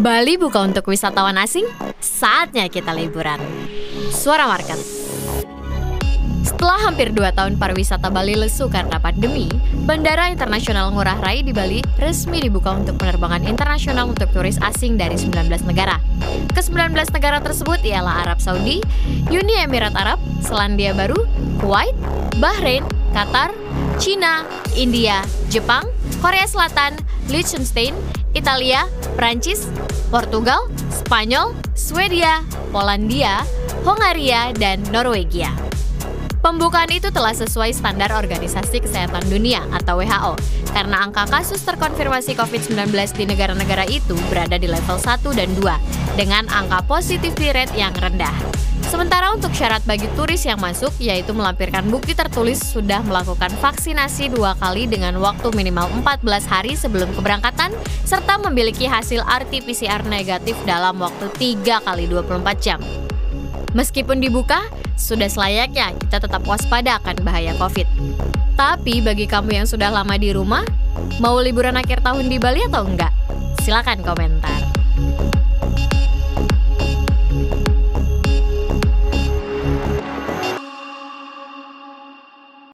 Bali buka untuk wisatawan asing? Saatnya kita liburan. Suara Market. Setelah hampir 2 tahun pariwisata Bali lesu karena pandemi, Bandara Internasional Ngurah Rai di Bali resmi dibuka untuk penerbangan internasional untuk turis asing dari 19 negara. Ke-19 negara tersebut ialah Arab Saudi, Uni Emirat Arab, Selandia Baru, Kuwait, Bahrain, Qatar, Cina, India, Jepang, Korea Selatan, Liechtenstein, Italia, Prancis, Portugal, Spanyol, Swedia, Polandia, Hongaria, dan Norwegia. Pembukaan itu telah sesuai standar Organisasi Kesehatan Dunia atau WHO karena angka kasus terkonfirmasi COVID-19 di negara-negara itu berada di level 1 dan 2 dengan angka positivity rate yang rendah. Sementara untuk syarat bagi turis yang masuk yaitu melampirkan bukti tertulis sudah melakukan vaksinasi dua kali dengan waktu minimal 14 hari sebelum keberangkatan serta memiliki hasil RT-PCR negatif dalam waktu 3 kali 24 jam. Meskipun dibuka, sudah selayaknya kita tetap waspada akan bahaya COVID. Tapi bagi kamu yang sudah lama di rumah, mau liburan akhir tahun di Bali atau enggak? Silakan komentar.